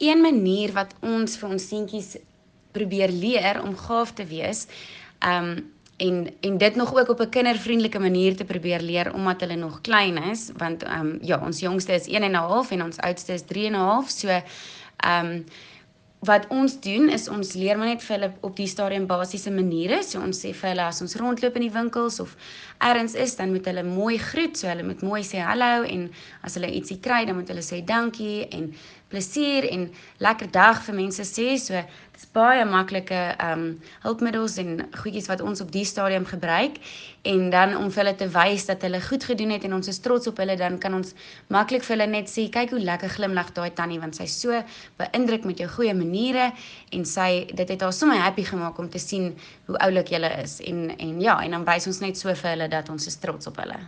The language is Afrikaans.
een manier wat ons vir ons seentjies probeer leer om gaaf te wees. Um en en dit nog ook op 'n kindervriendelike manier te probeer leer omdat hulle nog klein is want um ja ons jongste is 1 en 'n half en ons oudste is 3 en 'n half so um wat ons doen is ons leer maar net vir hulle op die stadium basiese maniere. So ons sê vir hulle as ons rondloop in die winkels of ergens is, dan moet hulle mooi groet. So hulle moet mooi sê hallo en as hulle ietsie kry, dan moet hulle sê dankie en plesier en lekker dag vir mense sê. So dis baie maklike ehm um, hulpmiddels en goedjies wat ons op die stadium gebruik en dan om vir hulle te wys dat hulle goed gedoen het en ons is trots op hulle, dan kan ons maklik vir hulle net sê kyk hoe lekker glimlag daai tannie want sy's so beïndruk met jou goeie maniere en sy dit het haar sommer happy gemaak om te sien hoe oulik jy is en en ja, en dan wys ons net so vir hulle dat ons is trots op hulle.